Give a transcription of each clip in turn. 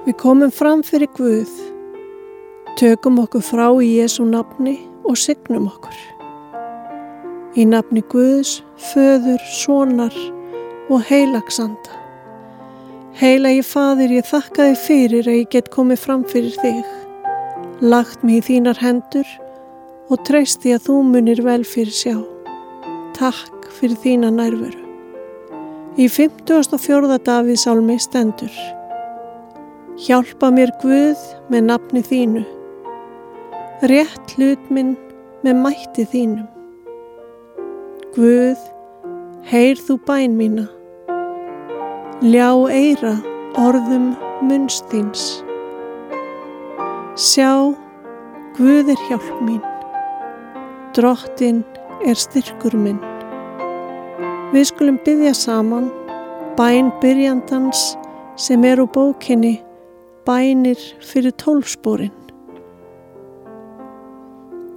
Við komum fram fyrir Guð, tökum okkur frá í Jésu nafni og signum okkur. Í nafni Guðs, föður, sonar og heilagsanda. Heilagi fadir, ég þakka þig fyrir að ég get komið fram fyrir þig. Lagt mig í þínar hendur og treysti að þú munir vel fyrir sjá. Takk fyrir þína nærveru. Í 54. Davíð sálmi stendur. Hjálpa mér Guð með nafni þínu, rétt hlut minn með mætti þínum. Guð, heyr þú bæn mína, ljá eira orðum munst þíns. Sjá, Guð er hjálp mín, drottin er styrkur minn. Við skulum byggja saman bæn byrjandans sem er úr bókinni bænir fyrir tólfspórin.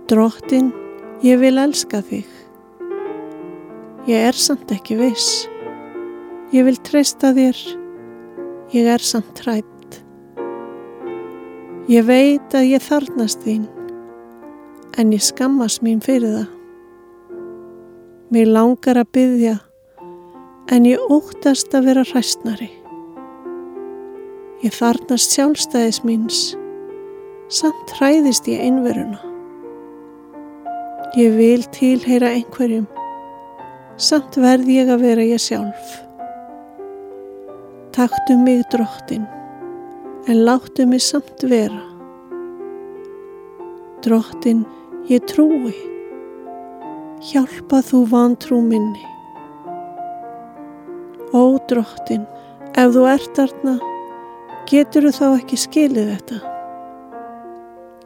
Drottin, ég vil elska þig. Ég er samt ekki viss. Ég vil treysta þér. Ég er samt hrætt. Ég veit að ég þarnast þín, en ég skammast mín fyrir það. Mér langar að byggja, en ég óttast að vera hræstnari. Ég þarnast sjálfstæðis míns, samt hræðist ég einveruna. Ég vil tilheyra einhverjum, samt verð ég að vera ég sjálf. Taktu mig drottin, en láttu mig samt vera. Drottin, ég trúi, hjálpa þú vantrú minni. Ó drottin, ef þú ert aðna, getur þú þá ekki skilið þetta?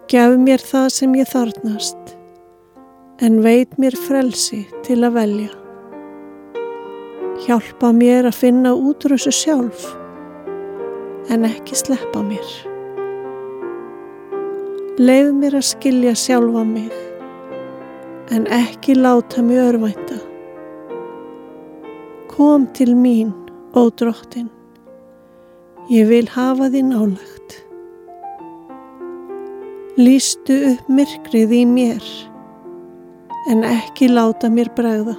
Gjaf mér það sem ég þarnast, en veit mér frelsi til að velja. Hjálpa mér að finna útrúsu sjálf, en ekki sleppa mér. Leif mér að skilja sjálfa mig, en ekki láta mig örvænta. Kom til mín, ó drottin. Ég vil hafa því nálagt. Lýstu upp myrkrið í mér, en ekki láta mér bregða.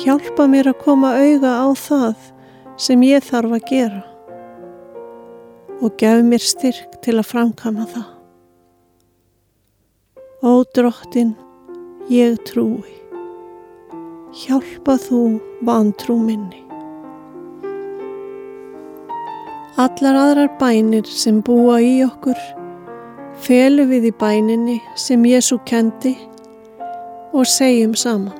Hjálpa mér að koma auða á það sem ég þarf að gera og gef mér styrk til að framkama það. Ó drottin, ég trúi. Hjálpa þú vantrú minni. Allar aðrar bænir sem búa í okkur felu við í bæninni sem Jésu kendi og segjum saman.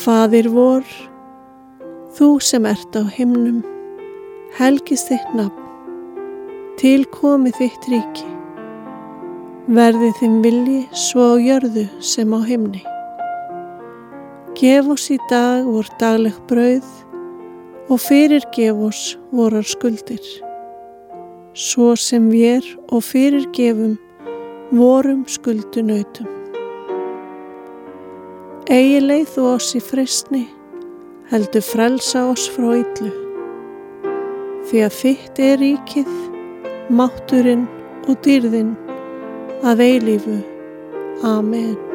Fadir vor, þú sem ert á himnum, helgist þitt nafn, tilkomi þitt ríki, verði þinn vilji svo á jörðu sem á himni. Gef oss í dag vor dagleg brauð og fyrirgef oss vorar skuldir, svo sem við og fyrirgefum vorum skuldunautum. Egi leið þú oss í fristni, heldur frelsa oss frá yllu, því að þitt er ríkið, mátturinn og dýrðinn að eilífu. Amen.